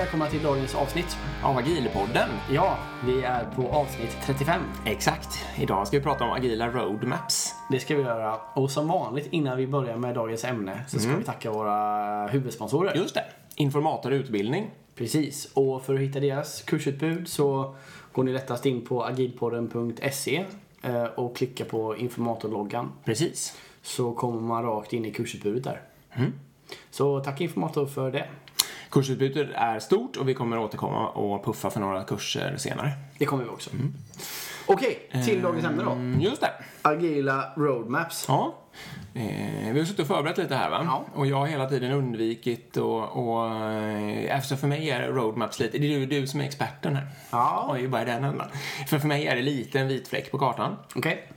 Välkomna till dagens avsnitt. Av Agilpodden. Ja, vi är på avsnitt 35. Exakt. Idag ska vi prata om agila roadmaps. Det ska vi göra. Och som vanligt innan vi börjar med dagens ämne så ska vi tacka våra huvudsponsorer. Just det. Informator utbildning. Precis. Och för att hitta deras kursutbud så går ni lättast in på agilpodden.se eh, och klickar på informatorloggan. Precis. Så kommer man rakt in i kursutbudet där. Så tack Informator för det. Kursutbudet är stort och vi kommer återkomma och puffa för några kurser senare. Det kommer vi också. Okej, till dagens ämne då. Mm, just det. Agila roadmaps. Ja. Eh, vi har suttit och förberett lite här va? Ja. Och jag har hela tiden undvikit och, och eh, eftersom för mig är roadmaps lite, det är du, du som är experten här. Ja. Oj, bara i den ändan. För för mig är det lite en vit fläck på kartan. Okej.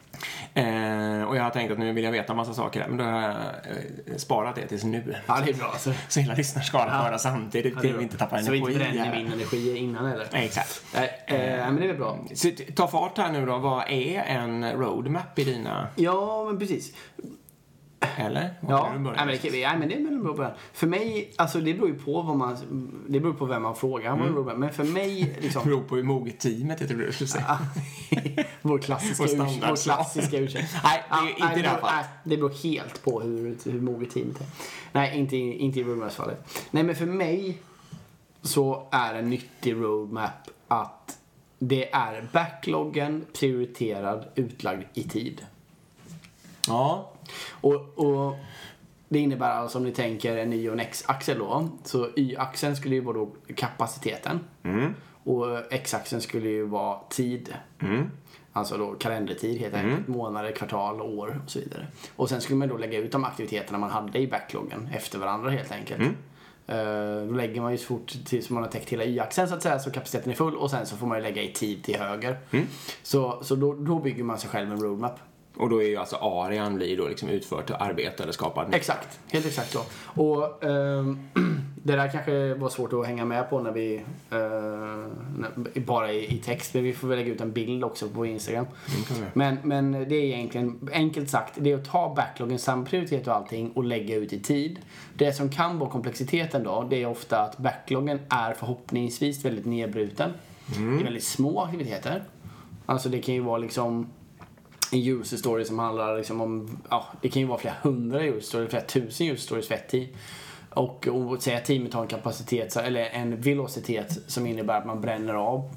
Eh, och jag har tänkt att nu vill jag veta en massa saker men då har jag eh, sparat det tills nu. Ja, det är bra. Så, Så hela lyssnarskaran får höra samtidigt, till vi inte tappar så vi energi. inte bränner min energi innan eller? Nej, Exakt. Eh, men det är bra. Så ta fart här nu då. Vad är en roadmap i dina... Ja, men precis. Eller? Var Ja, nej, men det, nej, men det är väl en bra början. För mig, alltså det beror ju på vad man, det beror på vem man frågar. det på. Men för mig, Det liksom. beror på hur moget teamet är, tror du skulle säga. vår klassiska, Vår vår klassiska ursäkt. Nej, det är inte i det beror- nej, det beror helt på hur, hur moget teamet är. Nej, inte, i- inte i roadmaps-fallet. Nej, men för mig så är en nyttig roadmap att det är backloggen prioriterad, utlagd i tid. Ja. Och, och det innebär alltså om ni tänker en Y och en X-axel då. Så Y-axeln skulle ju vara då kapaciteten. Och X-axeln skulle ju vara tid. Alltså då kalendertid helt enkelt. Månader, kvartal, år och så vidare. Och sen skulle man då lägga ut de aktiviteterna man hade i backloggen efter varandra helt enkelt. Eh, då lägger man ju så fort tills man har täckt hela Y-axeln så att säga så kapaciteten är full och sen så får man ju lägga i tid till höger. Så, så då, då bygger man sig själv en roadmap. Och då är ju alltså arian blir då liksom utfört arbete eller skapad. Exakt, helt exakt så. Och ehm, det där kanske var svårt att hänga med på när vi, eh, bara i, i text, men vi får väl lägga ut en bild också på Instagram. vi. Men, men det är egentligen, enkelt sagt, det är att ta backloggen, samma prioritet och allting och lägga ut i tid. Det som kan vara komplexiteten då, det är ofta att backloggen är förhoppningsvis väldigt nedbruten. Det är väldigt små aktiviteter. Alltså det kan ju vara liksom en user story som handlar liksom om, ja, det kan ju vara flera hundra user stories, flera tusen user stories för ett team. Och, och säga att teamet har en kapacitet, eller en velocitet som innebär att man bränner av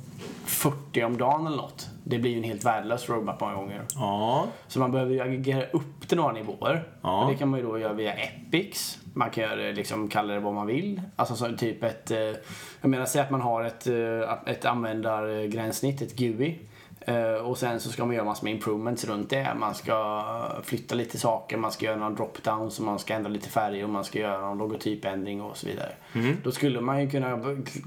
40 om dagen eller något. Det blir ju en helt värdelös roadmap många gånger. Ja. Så man behöver ju aggregera upp till några nivåer. Ja. Och det kan man ju då göra via Epics. Man kan göra liksom, kalla det vad man vill. Alltså så typ ett, eh, jag menar säg att man har ett, eh, ett användargränssnitt, ett GUI. Eh, och sen så ska man göra massor med improvements runt det. Man ska flytta lite saker, man ska göra någon dropdowns och man ska ändra lite färger och man ska göra någon logotypändring och så vidare. Då skulle man ju kunna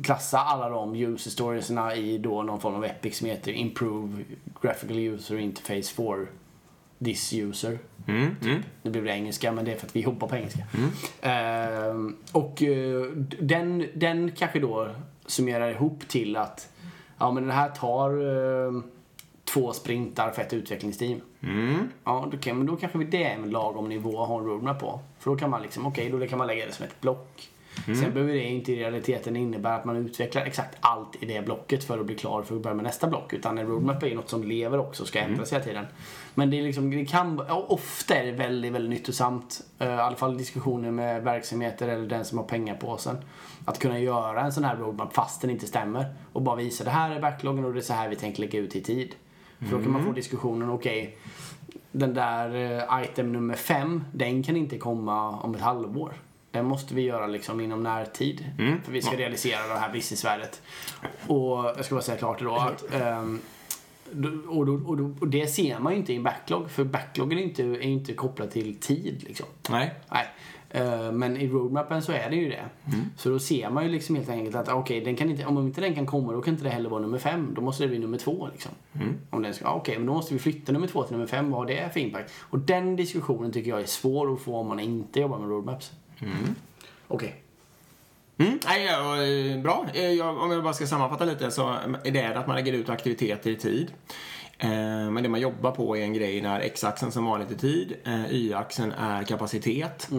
klassa alla de user storiesna i då någon form av Epic som heter Improve Graphical User Interface for this user. Mm. Mm. Nu blir det engelska, men det är för att vi hoppar på engelska. Ehm, och eh, den, den kanske då summerar ihop till att ja, men det här tar eh, två sprintar för ett utvecklingsteam. Mm. Ja, då, kan, men då kanske det är en lagom nivå att ha en roadmap på. För då kan man liksom, okej, då kan man lägga det som ett block. Sen behöver det inte i realiteten innebära att man utvecklar exakt allt i det blocket för att bli klar för att börja med nästa block. Utan en roadmap är något som lever också och ska ändras hela tiden. Men det är liksom, det kan, ofta är det väldigt, väldigt nyttosamt. eh, I alla fall diskussioner med verksamheter eller den som har pengapåsen. Att kunna göra en sån här roadmap fast den inte stämmer. Och bara visa det här är backloggen och det är så här vi tänker lägga ut i tid. För då kan man få diskussionen, okej den där eh, item nummer fem, den kan inte komma om ett halvår. Den måste vi göra liksom inom närtid. För vi ska realisera det här businessvärdet. Och jag ska bara säga klart då att ehm, då- och, då, och, då, och det ser man ju inte i en backlog. För backloggen är inte, är inte kopplad till tid liksom. Nej. Nej. Eh, Men i roadmappen så är det ju det. Så då ser man ju liksom helt enkelt att okej, den inte, om inte den kan komma då kan inte det heller vara nummer fem. Då måste det bli nummer två liksom. Om den ska, okej, men då måste vi flytta nummer två till nummer fem. Vad har det för impact? Och den diskussionen tycker jag är svår att få om man inte jobbar med roadmaps. Okej. Mm, nej, ja, eh, bra. Eh, Jag, om jag bara ska sammanfatta lite så är det att man lägger ut aktiviteter i tid. Eh, men det man jobbar på är en grej när x-axeln som vanligt är tid, eh, y-axeln är kapacitet.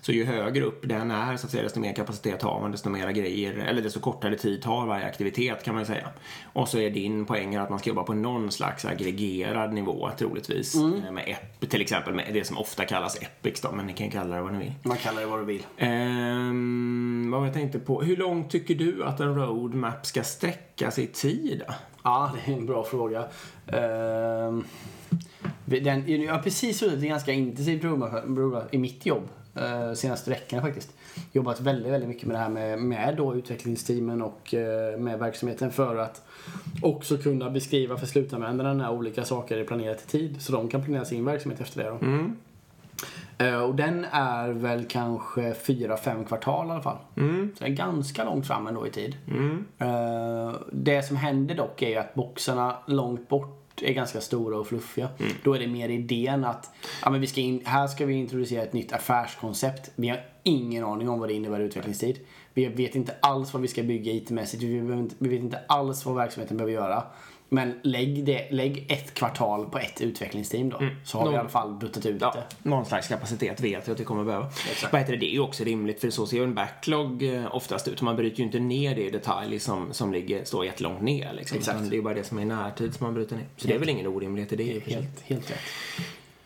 Så ju högre upp den är, så att säga, desto mer kapacitet har man, desto mera grejer, eller desto kortare tid tar varje aktivitet kan man säga. Och så är din poäng att man ska jobba på någon slags aggregerad nivå troligtvis. Eh, Med ep, till exempel med det som ofta kallas epics då, men ni kan kalla det vad ni vill. Man kallar det vad du vill. Ehm, vad jag tänkte på? Hur långt tycker du att en roadmap ska sträcka sig i tid? Ja, det är en bra fråga. Ehm, den, jag har precis suttit i ganska intensivt roadmap i mitt jobb uh, senaste veckorna faktiskt. Jobbat väldigt, väldigt mycket med det här med, med då utvecklingsteamen och uh, med verksamheten för att också kunna beskriva för slutanvändarna när olika saker är planerat i tid så de kan planera sin verksamhet efter det. Då. Mm. Eh, och den är väl kanske fyra fem kvartal i alla fall. Mm. Så det är ganska långt fram ändå i tid. Mm. Eh, det som händer dock är ju att boxarna långt bort är ganska stora och fluffiga. Mm. Då är det mer idén att ja, men vi ska in, här ska vi introducera ett nytt affärskoncept. Vi har ingen aning om vad det innebär i utvecklingstid. Vi vet inte alls vad vi ska bygga IT-mässigt. Vi, vi vet inte alls vad verksamheten behöver göra. Men lägg, det, lägg ett kvartal på ett utvecklingsteam då. Så har vi i Någon- alla fall buttat ut Ja, det. någon slags kapacitet vet jag att det kommer behöva. Vad heter det? det är ju också rimligt för så ser ju en backlog eh, oftast ut. Man bryter ju inte ner det i detalj som, som ligger, står jättelångt ner. Liksom. Exakt. Det är ju bara det som är i närtid som man bryter ner. Så det är väl ingen orimlighet i det. Helt, helt rätt.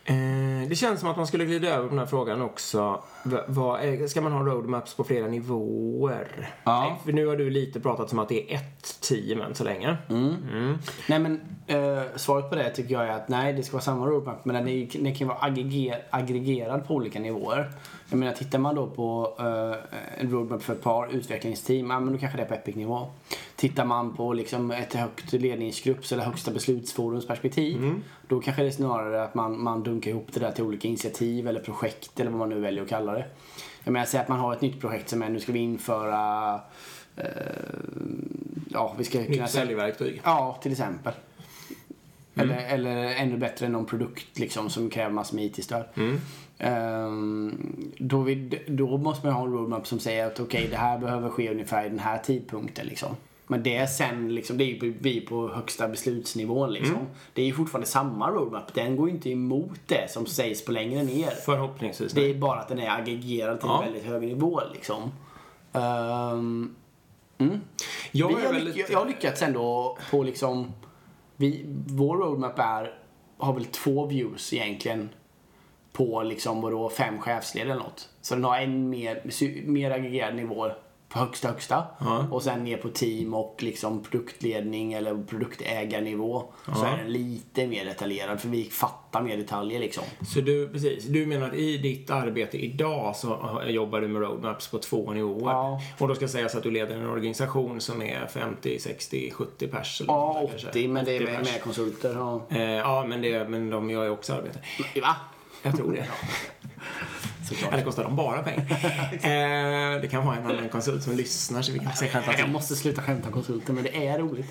Eh, det känns som att man skulle glida över på den här frågan också. V- vad ska man ha roadmaps på flera nivåer? Ja. Nej, För nu har du lite pratat som att det är ett team än så länge. Mm. Nej men eh, svaret på det tycker jag är att nej det ska vara samma roadmap men den, är, den kan vara aggreger, aggregerad på olika nivåer. Jag menar tittar man då på eh, en roadmap för ett par utvecklingsteam, ja men då kanske det är på Epic-nivå. Tittar man på liksom ett högt ledningsgrupps eller högsta beslutsforums perspektiv då kanske det är snarare att man, man dunkar ihop det där till olika initiativ eller projekt eller vad man nu väljer att kalla det. Jag menar säg att man har ett nytt projekt som är nu ska vi införa eh, ja, vi ska kunna Nytt säljverktyg. Ja, till exempel. Eller, eller ännu bättre någon produkt liksom, som kräver massor med IT-stöd. Ehm, då, vi, då måste man ha en roadmap som säger att okej, det här behöver ske ungefär i den här tidpunkten. Liksom. Men det är sen, liksom, det är ju vi på högsta beslutsnivån. Liksom. Det är ju fortfarande samma roadmap. Den går ju inte emot det som sägs på längre ner. Förhoppningsvis. Det är bara att den är aggregerad till Ja. en väldigt hög nivå. Liksom. Ehm, mm. Jag har, väldigt... lyck- jag har lyckats ändå på liksom... Vi, vår roadmap är, har väl två views egentligen på liksom vadå, fem chefsled eller något. Så den har en mer, mer aggregerad nivå högsta högsta. Ja. Och sen ner på team och liksom produktledning eller produktägarnivå. Så Ja. är den lite mer detaljerad för vi fattar mer detaljer liksom. Så du, precis, du menar att i ditt arbete idag så jobbar du med roadmaps på två nivåer? Ja. Och då ska sägas att du leder en organisation som är 50, 60, 70 pers? eller Ja, något där kanske. 80 men det är 80 med, med konsulter. Ja. Eh, ja, men, det, men de gör ju också arbete. Va? Jag tror det. Såklart. Eller kostar de bara pengar? eh, det kan vara en annan konsult som lyssnar så vi kan säga skämta Jag måste sluta skämta om konsulter men det är roligt.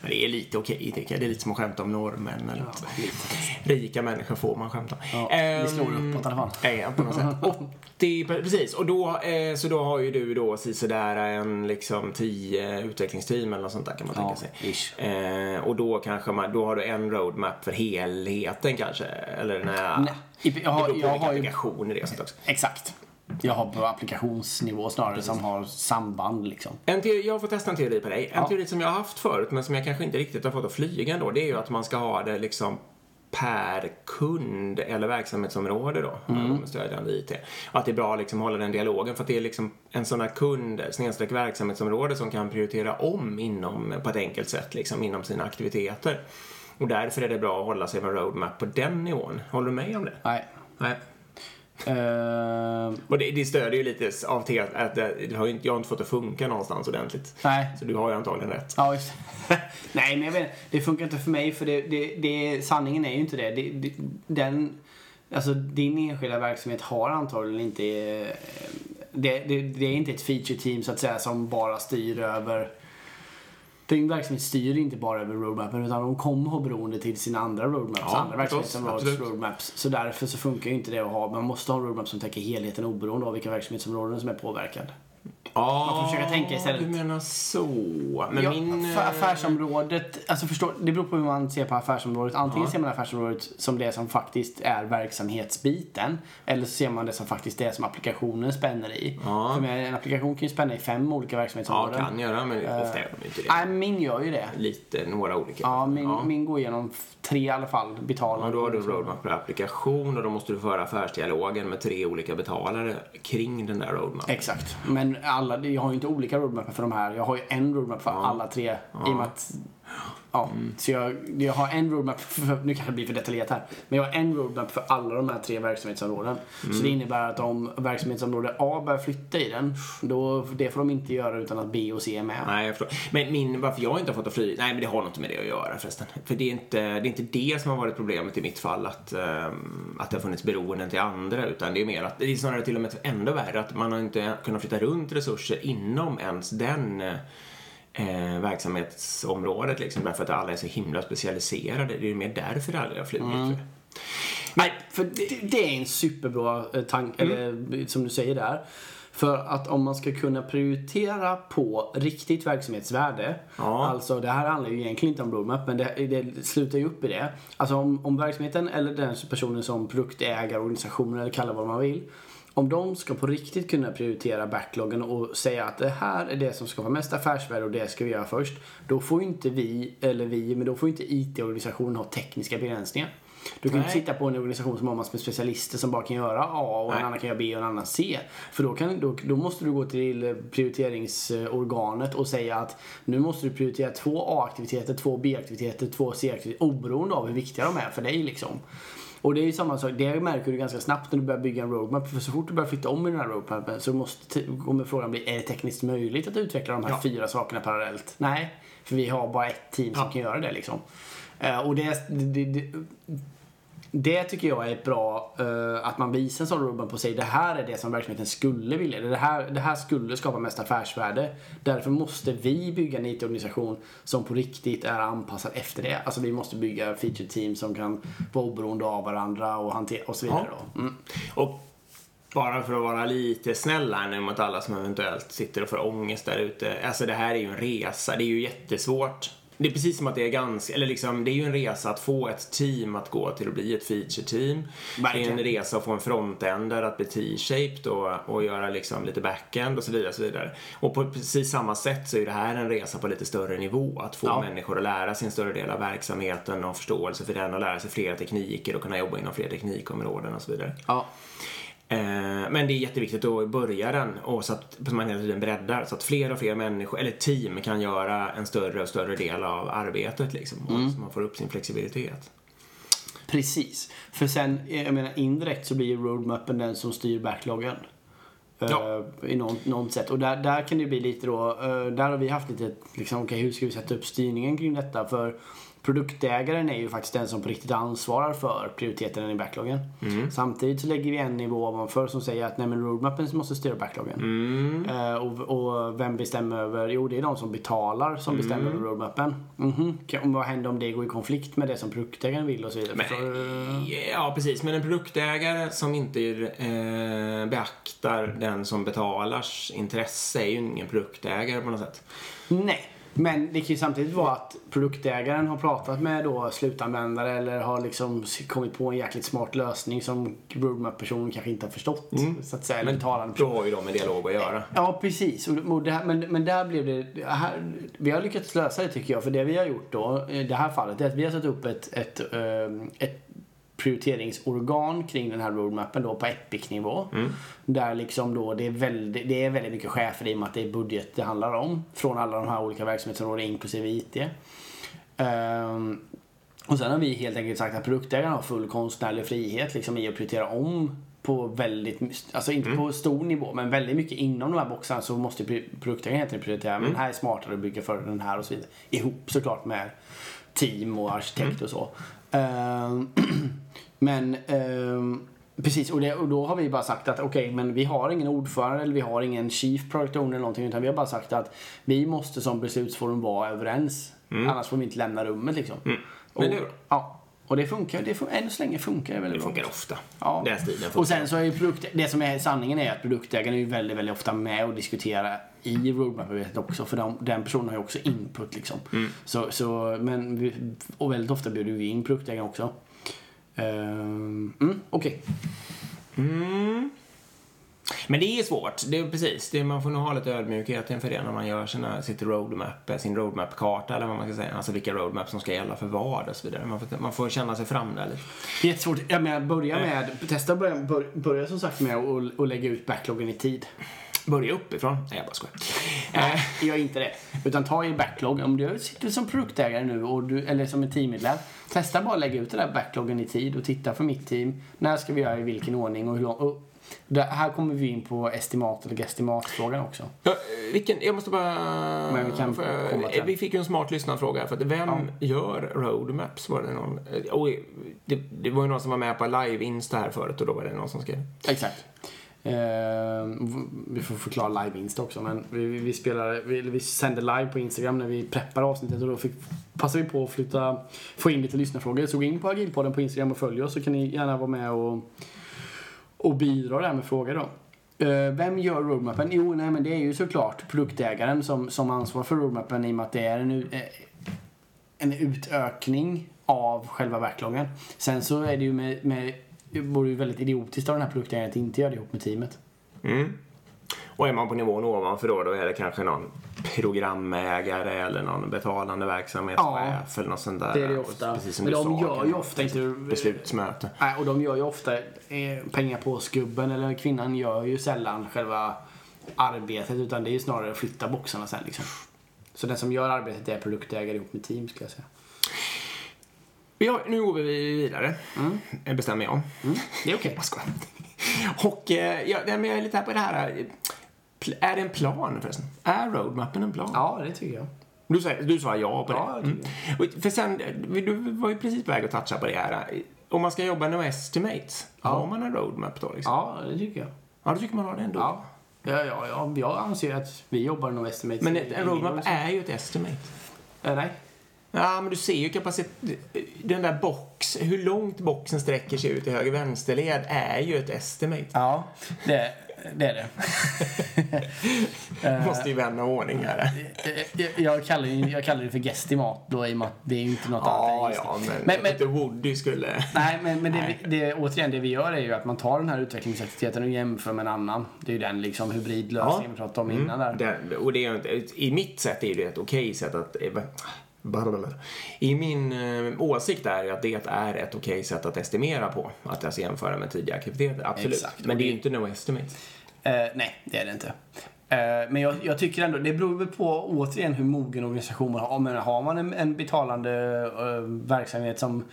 Men det är lite okej tycker jag. Det är lite som att skämta om norrmän eller något. lite. Rika människor får man skämta om. Ja, Ehm, vi slår uppåt i alla fall. Ja, på något sätt. 80, precis. Och då, eh, så då har ju du då sådär en liksom 10 utvecklingsteam eller något sånt där kan man Ja, tänka sig. Eh, och då kanske man, då har du en roadmap för helheten kanske? Eller nej. Nej, jag har- det beror på jag har ju- applikationer det sånt också. Exakt. Jag har på applikationsnivå snarare som har samband liksom. En teori, jag får testa en teori på dig. En Ja. teori som jag har haft förut men som jag kanske inte riktigt har fått att flyga ändå. Det är ju att man ska ha det liksom per kund eller verksamhetsområde då, Mm. stödjande IT. Och att det är bra liksom att hålla den dialogen för att det är liksom en sån här kund, snedstreck verksamhetsområde som kan prioritera om inom, på ett enkelt sätt liksom inom sina aktiviteter. Och därför är det bra att hålla sig med roadmap på den nivån. Håller du med om det? Nej. Nej. Eh, Och det, det stödjer ju lite av te att det, har inte, jag har inte fått det att funka någonstans ordentligt. nej. Så du har ju antagligen rätt. Ja, just Nej, men jag vet Det funkar inte för mig för det, det, det, sanningen är ju inte det. det, den, alltså din enskilda verksamhet har antagligen inte... eh, det, det är inte ett feature team så att säga som bara styr över din verksamhet styr inte bara över roadmappen utan de kommer ha beroende till sina andra roadmaps, Ja, andra verksamhetsområdens roadmaps. Så därför så funkar ju inte det att ha, man måste ha en roadmap som täcker helheten oberoende av vilka verksamhetsområden som är påverkad. Ja, Man får försöka tänka istället. du menar så. Men ja, min... eh, affärsområdet, alltså förstår, det beror på hur man ser på affärsområdet. Antingen Ja. ser man affärsområdet som det som faktiskt är verksamhetsbiten. Eller så ser man det som faktiskt det som applikationen spänner i. Ja. För med en applikation kan ju spänna i fem olika Ja, verksamhetsområden. kan göra, men ofta gör de inte det. Nej, min gör ju det. Lite, några olika. Ja, min, ja. min går igenom tre i alla fall. Betala. Ja, då har du roadmap per applikation och då måste du föra affärsdialogen med tre olika betalare kring den där roadmapen. Exakt. Men alla, jag har ju inte olika roadmap för de här. Jag har ju en roadmap för alla tre. I och med att, ja, Så jag, jag har en roadmap, för, nu kanske det blir för detaljerat här. Men jag har en roadmap för alla de här tre verksamhetsområden. Så det innebär att om verksamhetsområde A börjar flytta i den, då, det får de inte göra utan att B och C är med. Nej, jag förstår. Men min, varför jag inte har fått fri... Nej, men det har inte med det att göra förresten. För det är inte det, är inte det som har varit problemet i mitt fall, att, ehm, att det har funnits beroenden till andra, utan det är mer att det är snarare till och med ändå värre att man har inte kunnat flytta runt resurser inom ens den eh, verksamhetsområdet liksom, därför att alla är så himla specialiserade. Det är mer därför aldrig har flugit. Mm. Nej, för det, det är en superbra eh, tanke, eller som du säger där. För att om man ska kunna prioritera på riktigt verksamhetsvärde, Ja. alltså det här handlar ju egentligen inte om roadmap, men det, det slutar ju upp i det. Alltså om, om verksamheten eller den personen som produktägare, organisation eller kalla vad man vill, om de ska på riktigt kunna prioritera backloggen och säga att det här är det som skapar mest affärsvärde och det ska vi göra först. Då får inte vi, eller vi, men då får inte IT-organisationen ha tekniska begränsningar. Du kan ju inte Nej. sitta på en organisation som har massor med specialister som bara kan göra A och Nej. en annan kan göra B och en annan C. För då, kan, då, då måste du gå till prioriteringsorganet och säga att nu måste du prioritera två A-aktiviteter, två B-aktiviteter, två C-aktiviteter oberoende av hur viktiga de är för dig liksom. Och det är ju samma sak, det märker du ganska snabbt när du börjar bygga en roadmap. För så fort du börjar flytta om i den här roadmapen så måste, kommer frågan bli, är det tekniskt möjligt att utveckla de här Ja. fyra sakerna parallellt? Nej, för vi har bara ett team som Ja. kan göra det liksom. Eh, och det, det, det, det tycker jag är bra eh, att man visar en sån roadmap och säger det här är det som verksamheten skulle vilja. Det här, det här skulle skapa mest affärsvärde. Därför måste vi bygga en IT-organisation som på riktigt är anpassad efter det. Alltså vi måste bygga feature team som kan vara oberoende av varandra och, hantera, och så vidare. Då. Mm. Och bara för att vara lite snäll här nu mot alla som eventuellt sitter och får ångest där ute. Alltså det här är ju en resa. Det är ju jättesvårt. Det är precis som att det är ganska, eller liksom, det är ju en resa att få ett team att gå till att bli ett feature-team. Det är en resa att få en frontender att bli T-shaped och, och göra liksom lite backend och så vidare. Och, så vidare. och på precis samma sätt så är det här en resa på lite större nivå. Att få Ja. människor att lära sig en större del av verksamheten och förståelse för den och lära sig flera tekniker och kunna jobba inom fler teknikområden och så vidare. Ja. Eh, Men det är jätteviktigt att börja den och så att man hela tiden breddar så att fler och fler människor, eller team kan göra en större och större del av arbetet liksom. Och så man får upp sin flexibilitet. Precis. För sen, jag menar indirekt så blir ju roadmappen den som styr backloggen. Eh, Ja. I någon, något sätt. Och där, där kan det bli lite då, eh, där har vi haft lite, liksom, okej hur ska vi sätta upp styrningen kring detta? För produktägaren är ju faktiskt den som på riktigt ansvarar för prioriteten i backloggen. Samtidigt så lägger vi en nivå ovanför som säger att nej men roadmappen måste styra backloggen. Eh, och, och vem bestämmer över? Jo, det är de som betalar som bestämmer över roadmappen. Mhm. Kan- Vad händer om det går i konflikt med det som produktägaren vill och så vidare? Förstår du? Ja, precis. Men en produktägare som inte eh, beaktar den som betalars intresse är ju ingen produktägare på något sätt. Nej. Men det kan ju samtidigt vara att produktägaren har pratat med då slutanvändare eller har liksom kommit på en jäkligt smart lösning som roadmap-personen kanske inte har förstått. Så att säga, eller betalande Då har ju de en dialog att göra. Ja, precis. Och, här, men, men där blev det... Här, vi har lyckats lösa det tycker jag. För det vi har gjort då, i det här fallet, är att vi har satt upp ett, ett, ehm, ett prioriteringsorgan kring den här roadmappen då på Epic-nivå. Där liksom då det är, väldigt, det är väldigt mycket chefer i och med att det är budget det handlar om. Från alla de här olika verksamhetsområdena inklusive IT. Ehm, och sen har vi helt enkelt sagt att produktägaren har full konstnärlig frihet liksom, i att prioritera om på väldigt, alltså inte på stor nivå men väldigt mycket inom de här boxarna så måste helt enkelt prioritera. Men den här är smartare att bygga för den här och så vidare. Ihop såklart med team och arkitekt och så. Ehm, men ehm, Precis, och, det, och då har vi bara sagt att okej, men vi har ingen ordförande eller vi har ingen chief product owner eller någonting utan vi har bara sagt att vi måste som beslutsforum vara överens. Annars får vi inte lämna rummet liksom. Mm. Men det är bra. Ja. Och det funkar, det fun- än så länge funkar det väldigt Det bra. funkar ofta. Ja. Den stilen funkar. Och sen så är ju produkt, det som är sanningen är att produktägaren är ju väldigt, väldigt ofta med och diskuterar i roadmap-arbetet också. För de, den personen har ju också input liksom. Mm. Så, så, men vi, och väldigt ofta bjuder vi in produktägaren också. Ehm, mm, Okej. Mm. Men det är svårt. Det är precis. Det, man får nog ha lite ödmjukhet inför det när man gör sina, sitt roadmap, sin roadmap-karta eller vad man ska säga. Alltså vilka roadmaps som ska gälla för vad och så vidare. Man får, man får känna sig fram där lite. Det är jättesvårt. Jag menar, börja med, testa börja, bör, börja som sagt med att lägga ut backloggen i tid. Börja uppifrån. Nej, jag bara skojar. Nej, gör inte det. Utan ta i backlog. Om du sitter som produktägare nu och du, eller som en teammedlem. Testa bara att lägga ut den där backloggen i tid och titta för mitt team. När ska vi göra i vilken ordning och hur lång. Det, här kommer vi in på estimat eller gestimatfrågan också. Ja, vilken, jag måste bara... Men vi kan jag- komma till. Vi fick ju en smart lyssnarfråga. För att vem gör roadmaps? Var det någon? Och det, det var ju någon som var med på live-insta här förut och då var det någon som skrev. Exakt. Eh, vi får förklara live-insta också. Men vi, vi, vi, spelar, vi, vi sänder live på Instagram när vi preppar avsnittet och då fick, passar vi på att flytta, få in lite lyssnarfrågor. Så gå in på Agilpodden på Instagram och följ oss så kan ni gärna vara med och, och bidrar där med frågor då. Eh, vem gör roadmappen? Jo, nej, men det är ju såklart produktägaren som, som ansvarar för roadmappen i och med att det är en, eh, en utökning av själva backloggen. Sen så är det ju med, med det vore ju väldigt idiotiskt av den här produktägaren att inte göra det ihop med teamet. Mm. Och är man på nivån ovanför då, då är det kanske någon programägare eller någon betalande verksamhetschef eller något sånt där. Det är det ofta. Precis som Men du de sa, gör ju ofta inte... Beslutsmöte. Nej, och de gör ju ofta eh, pengar på skubben eller kvinnan gör ju sällan själva arbetet utan det är ju snarare att flytta boxarna sen liksom. Så den som gör arbetet är produktägare ihop med team skulle jag säga. Har, nu går vi vidare, mm. bestämmer jag. Det är okej. Skojar. Och eh, ja, jag är lite här på det här. Är det en plan förresten? Är roadmappen en plan? Ja, det tycker jag. Du, sa, du sa ja på det. Ja, jag tycker Och För sen, du var ju precis på väg att toucha på det här. Om man ska jobba med estimates, har man en roadmap då? Liksom? Ja, det tycker jag. Ja, då tycker man har det ändå. Ja. Ja, ja, ja, jag anser att vi jobbar nog estimates. Men en roadmap är ju ett estimate. Eh, nej. Ja, men du ser ju kapacitet... Den där box, hur långt boxen sträcker sig ut i höger-vänsterled är ju ett estimate. Ja, det, det är det. Måste ju vända ordning här. Eh, jag, jag, kallar, jag kallar det för gestimat då i och med att det är ju inte något Ja, annat. ja, men, Men- men, inte Woody skulle... Nej, men, men det, Nej. det, återigen, det vi gör är ju att man tar den här utvecklingsaktiviteten och jämför med en annan. Det är ju den liksom hybridlösningen vi pratade om innan där. Det, och det är I mitt sätt är det ett okej sätt att... I min eh, åsikt är att det är ett okej sätt att estimera på. Att alltså jämföra med tidigare aktiviteter, absolut. Exakt. Men det är ju inte no estimate. Eh, nej, det är det inte. Eh, men jag, jag tycker ändå, det beror väl på återigen hur mogen organisation man har. Men har man en, en betalande eh, verksamhet som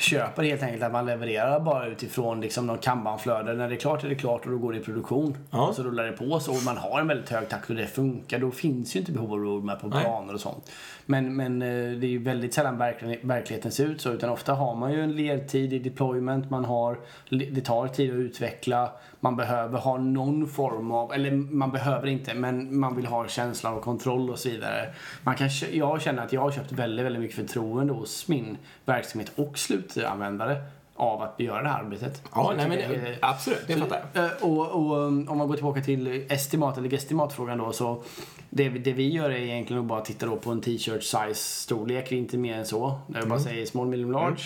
köper helt enkelt att man levererar bara utifrån liksom någon kanbanflöde. När det är klart är det klart och då går det i produktion. Ja. Och så rullar det på så och man har en väldigt hög takt och det funkar. Då finns ju inte behov av roadmap Nej. planer och sånt. Men, men eh, det är ju väldigt sällan verklig- verkligheten ser ut så. Utan ofta har man ju en ledtid i deployment. Man har, det tar tid att utveckla. Man behöver ha någon form av, eller man behöver inte, men man vill ha känslan av kontroll och så vidare. Man kan, jag känner att jag har köpt väldigt, väldigt mycket förtroende hos min verksamhet och slutanvändare av att göra det här arbetet. Ja, nej, men det, det- absolut, det fattar jag. eh, Och, och om man går tillbaka till estimat eller gestimatfrågan då så det, det vi gör är egentligen att bara titta då på en t-shirt size storlek, inte mer än så. Jag Mm. bara säger small, medium, large.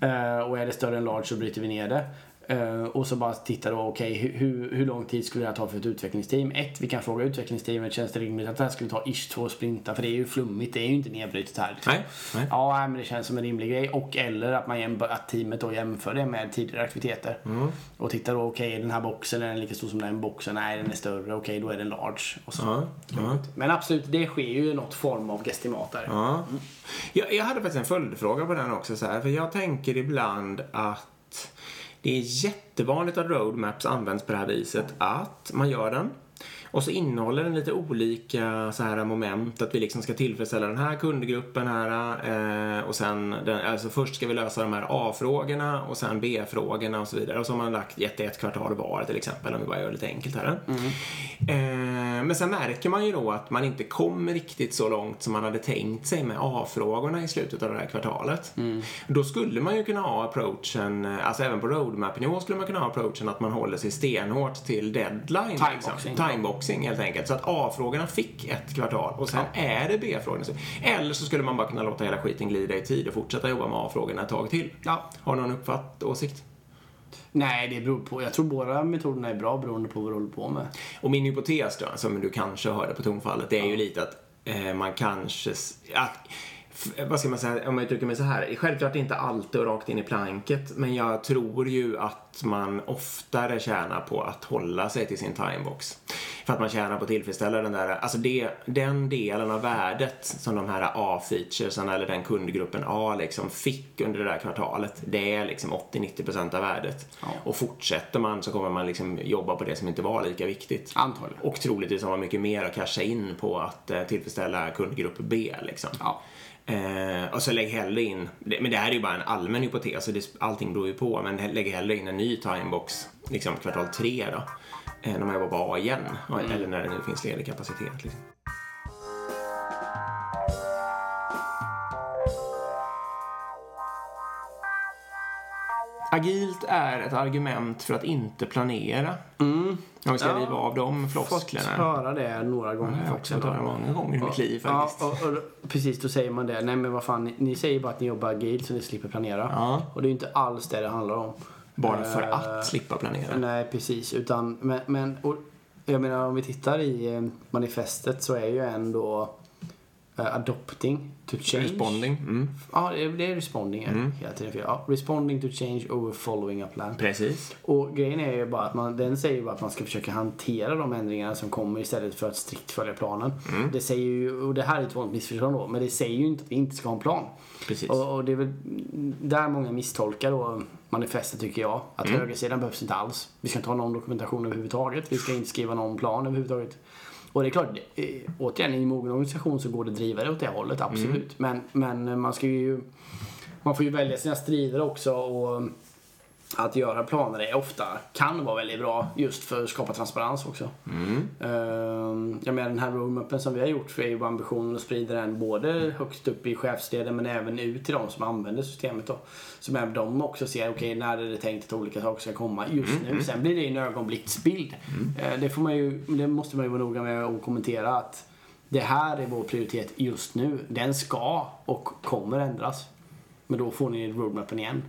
Eh, och är det större än large så bryter vi ner det. Eh, och så bara titta då, okej hur, hur, hur lång tid skulle det här ta för ett utvecklingsteam? Ett, vi kan fråga utvecklingsteamet, känns det rimligt att det här skulle ta ish två sprintar? För det är ju flummigt, det är ju inte nedbrutet här. liksom. Nej, nej. Ja, men det känns som en rimlig grej. Och eller att, man jämför, att teamet då jämför det med tidigare aktiviteter. Mm. Och tittar då, okej, är den här boxen är den lika stor som den boxen? Nej, den är större. Okej, då är den large. Och så. Ja, ja. Men absolut, det sker ju något form av gestimat där. Ja. Jag, jag hade faktiskt en följdfråga på den också. Så här, för jag tänker ibland att det är jättevanligt att roadmaps används på det här viset. Att man gör den och så innehåller den lite olika så här moment. Att vi liksom ska tillfredsställa den här kundgruppen här. Eh, och sen, den, alltså först ska vi lösa de här A-frågorna och sen B-frågorna och så vidare. Och så har man lagt gett ett kvartal var till exempel om vi bara gör det lite enkelt här. Eh, men sen märker man ju då att man inte kommer riktigt så långt som man hade tänkt sig med A-frågorna i slutet av det här kvartalet. Då skulle man ju kunna ha approachen, eh, alltså även på roadmap-nivå skulle man kunna ha approachen att man håller sig stenhårt till deadline. Timeboxing. Liksom. Timeboxing helt enkelt. Så att A-frågorna fick ett kvartal och sen är det B-frågorna. Eller så skulle man bara kunna låta hela skiten glida i tid och fortsätta jobba med A-frågorna ett tag till. Ja. Har du någon uppfatt åsikt? Nej, det beror på. Jag tror båda metoderna är bra beroende på vad du håller på med. Och min hypotes då, som du kanske hörde på tonfallet, det är ju lite att eh, man kanske... Att, vad ska man säga, om jag uttrycker mig så här. Självklart inte alltid och rakt in i planket, men jag tror ju att man oftare tjänar på att hålla sig till sin timebox. För att man tjänar på att tillfredsställa den där, alltså det, den delen av värdet som de här A-featuresarna eller den kundgruppen A liksom fick under det där kvartalet, det är liksom 80-90% av värdet. Ja. Och fortsätter man så kommer man liksom jobba på det som inte var lika viktigt. Antagligen. Och troligtvis har man mycket mer att casha in på att eh, tillfredsställa kundgrupp B. Liksom. Ja. Eh, och så lägg hellre in, men det här är ju bara en allmän hypotes, allting beror ju på, men lägg hellre in en ny timebox, liksom kvartal 3 då. Eh, när man jobbar på A igen, och- eller när det nu finns ledig kapacitet. Liksom. Agilt är ett argument för att inte planera. Om vi ska Ja. riva av de Fått flosklerna. höra det några gånger Jag har också fått höra många gånger i mitt liv Ja, faktiskt. och, och, precis, då säger man det. Nej men vad fan, ni, ni säger bara att ni jobbar agilt så ni slipper planera. Ja. Och det är ju inte alls det det handlar om. Bara för Eh, att slippa planera. Nej, precis. Utan, men, men och, jag menar om vi tittar i eh, manifestet så är ju ändå eh, adopting to change. Responding. Mm. Ja, det är, responding mm. hela tiden. Ja, responding to change over following a plan. Precis. Och grejen är ju bara att man, den säger ju bara att man ska försöka hantera de ändringarna som kommer istället för att strikt följa planen. Mm. Det säger ju, och det här är ett vanligt missförstånd då, men det säger ju inte att vi inte ska ha en plan. Precis. Och, och det är väl där många misstolkar då manifestet tycker jag. Att Mm. högersidan behövs inte alls. Vi ska inte ha någon dokumentation överhuvudtaget. Vi ska inte skriva någon plan överhuvudtaget. Och det är klart, eh, återigen i en mogen organisation så går det att driva det åt det hållet, absolut. Men, men man ska ju... Man får ju välja sina strider också och att göra planer är ofta, kan vara väldigt bra just för att skapa transparens också. Ehm, Jag menar den här roadmappen som vi har gjort så är ju bara ambitionen att sprida den både högst upp i chefsleden men även ut till de som använder systemet då. Så med de också ser, okej när är det tänkt att olika saker ska komma just nu. Sen blir det en ögonblicksbild. Eh, Det, får man ju, det måste man ju vara noga med att kommentera att det här är vår prioritet just nu. Den ska och kommer ändras. Men då får ni roadmappen igen.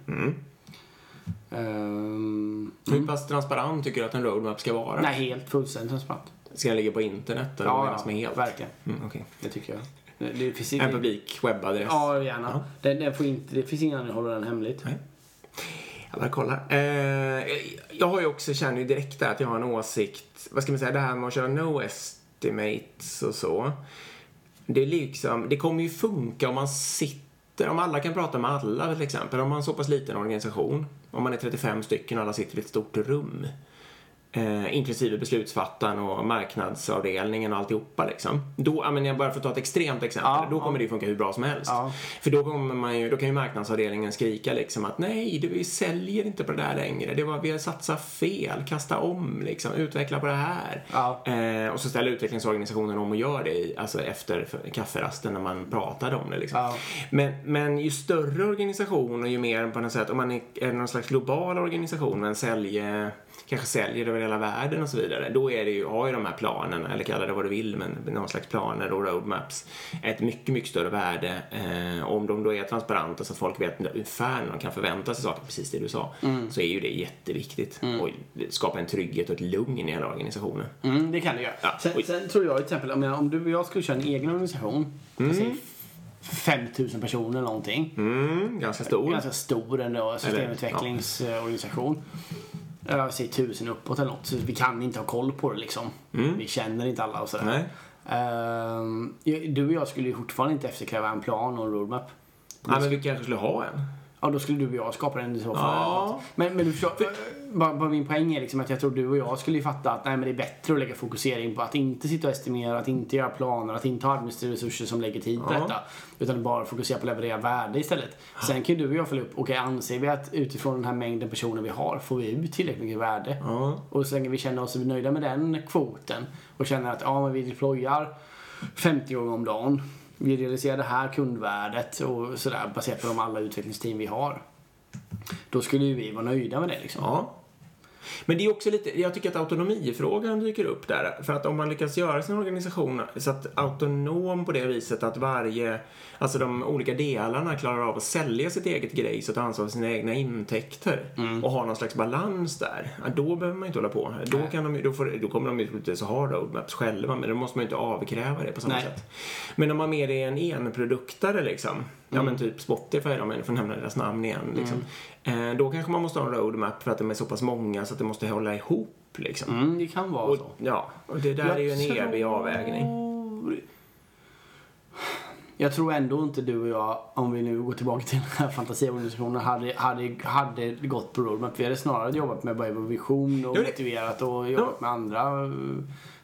Ehm, Hur pass transparent tycker du att en roadmap ska vara? nej, helt fullständigt transparent. Ska den ligga på internet eller Ja, ja, med helt? verkligen. Mm, okej. Det tycker jag. Det, det finns En publik webbadress? Ja, gärna. Den, den får inte, det finns ingen anledning att hålla den hemligt. Nej. Jag bara kollar. Eh, jag har ju också, känner ju direkt där att jag har en åsikt. Vad ska man säga, det här med att köra no estimates och så. Det är liksom, det kommer ju funka om man sitter, om alla kan prata med alla till exempel. Om man har en så pass liten organisation. Om man är 35 stycken och alla sitter i ett stort rum. Eh, inklusive beslutsfattaren och marknadsavdelningen och alltihopa liksom. Då, ja, jag bara för att ta ett extremt exempel, Ja, då ja. kommer det ju funka hur bra som helst. Ja. För då, kommer man ju, då kan ju marknadsavdelningen skrika liksom att nej, det, vi säljer inte på det där längre. Det var, vi har satsat fel, kasta om liksom, utveckla på det här. Ja. Eh, och så ställer utvecklingsorganisationen om och gör det alltså efter kafferasten när man pratade om det. Liksom. Ja. Men, men ju större organisation och ju mer på något sätt, om man är, är någon slags global organisation men säljer, kanske säljer över hela världen och så vidare. Då är det ju, har ju de här planerna, eller kalla det vad du vill, men någon slags planer och roadmaps ett mycket, mycket större värde. Eh, om de då är transparenta så att folk vet ungefär när de kan förvänta sig saker, precis det du sa, så är ju det jätteviktigt. Och det skapar en trygghet och ett lugn i hela organisationen. Mm, det kan det göra. Ja, Sen, sen tror jag till exempel, om, jag, om du och jag skulle köra en egen organisation, mm. säg 5000 personer eller någonting. Mm, ganska stor. Ganska stor ändå, systemutveckligsorganisation. Jag säger 1000 uppåt eller något. Så vi kan inte ha koll på det liksom. Vi känner inte alla och sådär. Nej. Ehm, du och jag skulle ju fortfarande inte efterkräva en plan och en roadmap. Ja, men vi kanske skulle ha en. Ja, då skulle du och jag skapa den i så fall. Ja. Men, men du förstår, bara, bara min poäng är liksom att jag tror du och jag skulle fatta att nej, men det är bättre att lägga fokusering på att inte sitta och estimera, att inte göra planer, att inte ha administrativa resurser som lägger tid på Ja. detta. Utan bara fokusera på att leverera värde istället. Sen kan du och jag följa upp, okej anser vi att utifrån den här mängden personer vi har får vi ut tillräckligt mycket värde? Ja. Och så länge vi känner oss nöjda med den kvoten och känner att ja, men vi deployar 50 gånger om dagen. Vi realiserar det här kundvärdet och sådär baserat på de alla utvecklingsteam vi har. Då skulle ju vi vara nöjda med det liksom. Ja. Men det är också lite, jag tycker att autonomifrågan dyker upp där. För att om man lyckas göra sin organisation så att autonom på det viset att varje, alltså de olika delarna klarar av att sälja sitt eget grej så att ansvar för sina egna intäkter och har någon slags balans där. Då behöver man inte hålla på. Då, kan de, ju- då, får, då kommer de ju troligtvis att ha roadmaps själva men då måste man ju inte avkräva det på samma Nej. sätt. Men om man mer är en enproduktare liksom, ja men typ Spotify om jag får nämna deras namn igen liksom. Eh, då kanske man måste ha en roadmap för att de är så pass många så att det måste hålla ihop liksom. Mm, det kan vara Och, så. ja, och det där är ju en evig avvägning. tror- Jag tror ändå inte du och jag, om vi nu går tillbaka till den här fantasiorganisationen, hade, hade, hade gått på roadmap. Vi hade snarare jobbat med bara vision och Jo, det- motiverat och jobbat med andra eh,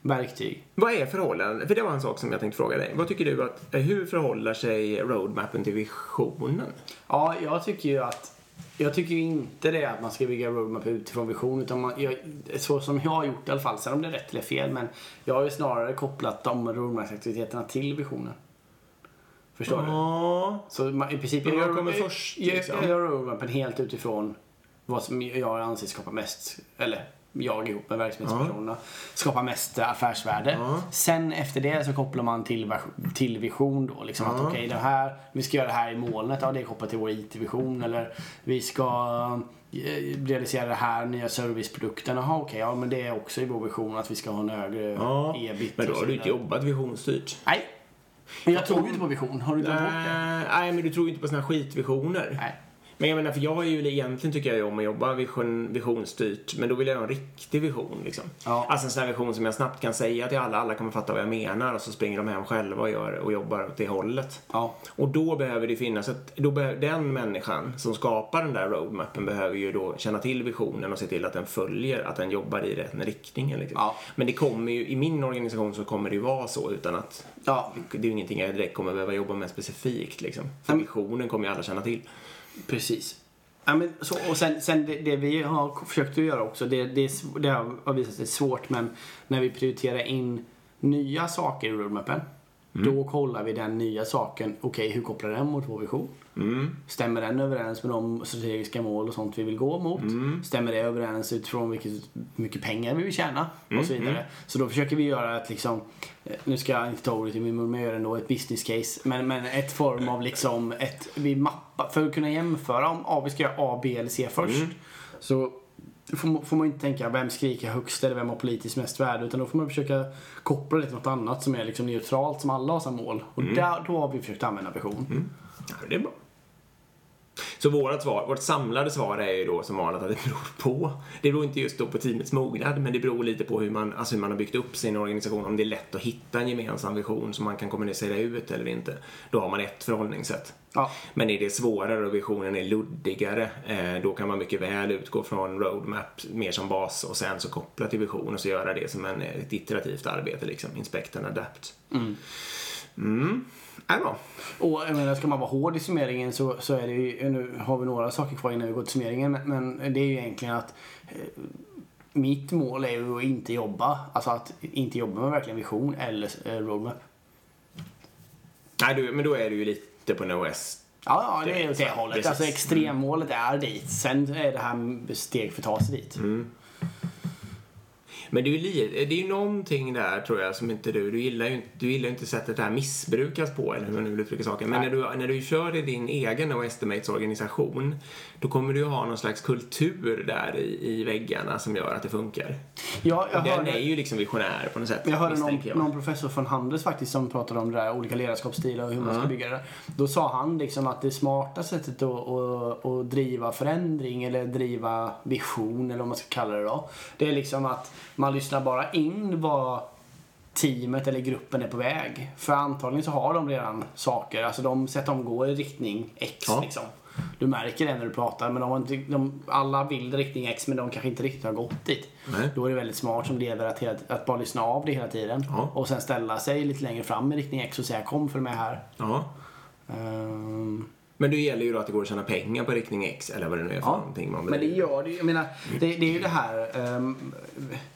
verktyg. Vad är förhållandet? För det var en sak som jag tänkte fråga dig. Vad tycker du att, hur förhåller sig roadmappen till visionen? Ja, jag tycker ju att jag tycker ju inte det att man ska bygga roadmap utifrån vision. Utan man, jag, så som jag har gjort i alla fall, sen om det är rätt eller fel. Men jag har ju snarare kopplat de roadmap-aktiviteterna till visionen. Förstår du? Ja, Så man, i princip jag gör, kommer jag- först, jag, liksom? jag gör roadmapen helt utifrån vad som jag anser skapar mest, eller jag ihop med verksamhetspersonerna, skapar mest affärsvärde. Ja. Sen efter det så kopplar man till, till vision då. Liksom att Ja. okej, det här, vi ska göra det här i molnet, ja det är kopplat till vår IT-vision. Eller vi ska eh, realisera det här, nya serviceprodukten. Jaha okej, ja men det är också i vår vision att vi ska ha en högre ja. ebit. Men då har du inte jobbat visionsstyrt. Nej. Men jag tror ju inte på vision. Har du glömt bort det? Nej, nej, men du tror ju inte på såna här skitvisioner. Nej. Men jag menar, för jag är ju egentligen tycker jag ju om att jobba vision, visionsstyrt, men då vill jag ha en riktig vision liksom. Ja. Alltså en sån här vision som jag snabbt kan säga till alla, alla kommer fatta vad jag menar och så springer de hem själva och, gör, och jobbar åt det hållet. Ja. Och då behöver det finnas ett, då behöver, den människan som skapar den där roadmappen behöver ju då känna till visionen och se till att den följer, att den jobbar i rätt riktning. Liksom. Ja. Men det kommer ju, i min organisation så kommer det ju vara så utan att det är ju ingenting jag direkt kommer behöva jobba med specifikt liksom. För visionen kommer ju alla känna till. Precis. Ja, men så, och sen, sen det, det vi har försökt att göra också, det, det, det har visat sig svårt, men när vi prioriterar in nya saker i roadmappen, då kollar vi den nya saken, okej hur kopplar den mot vår vision? Mm. Stämmer den överens med de strategiska mål och sånt vi vill gå mot? Stämmer det överens utifrån vilket mycket pengar vi vill tjäna? Och så vidare. Så då försöker vi göra ett liksom, eh, nu ska jag inte ta ordet i min mun, men jag gör ändå ett business case. Men, men ett form av liksom, ett, vi mappar, för att kunna jämföra om A, vi ska göra A, B eller C först. Så får får man inte tänka vem skriker högst eller vem har politiskt mest värde. Utan då får man försöka koppla det till något annat som är liksom neutralt, som alla har som mål. Och där, då har vi försökt använda vision. Ja, det är bra. Så vårt, svar, vårt samlade svar är ju då som vanligt att det beror på. Det beror inte just då på teamets mognad, men det beror lite på hur man, alltså hur man har byggt upp sin organisation. Om det är lätt att hitta en gemensam vision som man kan kommunicera ut eller inte. Då har man ett förhållningssätt. Ja. Men är det svårare och visionen är luddigare, eh, då kan man mycket väl utgå från roadmap mer som bas och sen så koppla till vision och så göra det som en, ett iterativt arbete, liksom. Inspect and adapt. Mm. Är bra. Och jag menar, ska man vara hård i summeringen så, så är det ju, nu har vi några saker kvar innan vi går till summeringen, men, men det är ju egentligen att eh, mitt mål är ju att inte jobba, alltså att inte jobba med verkligen vision eller eh, roadmap. Nej, du, men då är du ju lite på NOS. Ja, ja, det är åt det Precis. hållet. Alltså extremmålet är dit. Sen är det här steg för att ta sig dit. Men det är ju li- det är ju någonting där tror jag som inte du, du gillar ju inte, du gillar inte sättet det här missbrukas på eller hur man nu vill uttrycka saken. Men Nej. när du, när du kör i din egen No Estimates organisation då kommer du ju ha någon slags kultur där i, i väggarna som gör att det funkar. Ja, jag Och den hörde, är ju liksom visionär på något sätt. jag hörde någon, jag. någon professor från Handels faktiskt som pratade om det där, olika ledarskapsstilar och hur man ska bygga det. Då sa han liksom att det smarta sättet att, att, att driva förändring eller driva vision eller vad man ska kalla det då. Det är liksom att man lyssnar bara in vad teamet eller gruppen är på väg. För antagligen så har de redan saker, alltså de sätter de går i riktning X Ja. liksom. Du märker det när du pratar men de, har inte, de, alla vill riktning X men de kanske inte riktigt har gått dit. Nej. Då är det väldigt smart som ledare att, hela, att bara lyssna av det hela tiden. Ja. Och sen ställa sig lite längre fram i riktning X och säga kom för med här. Ja. Ehm, Men det gäller ju då att det går att tjäna pengar på riktning X eller vad det nu är för Ja, någonting man men det gör det ju. Jag menar, det, det är ju det här... ehm,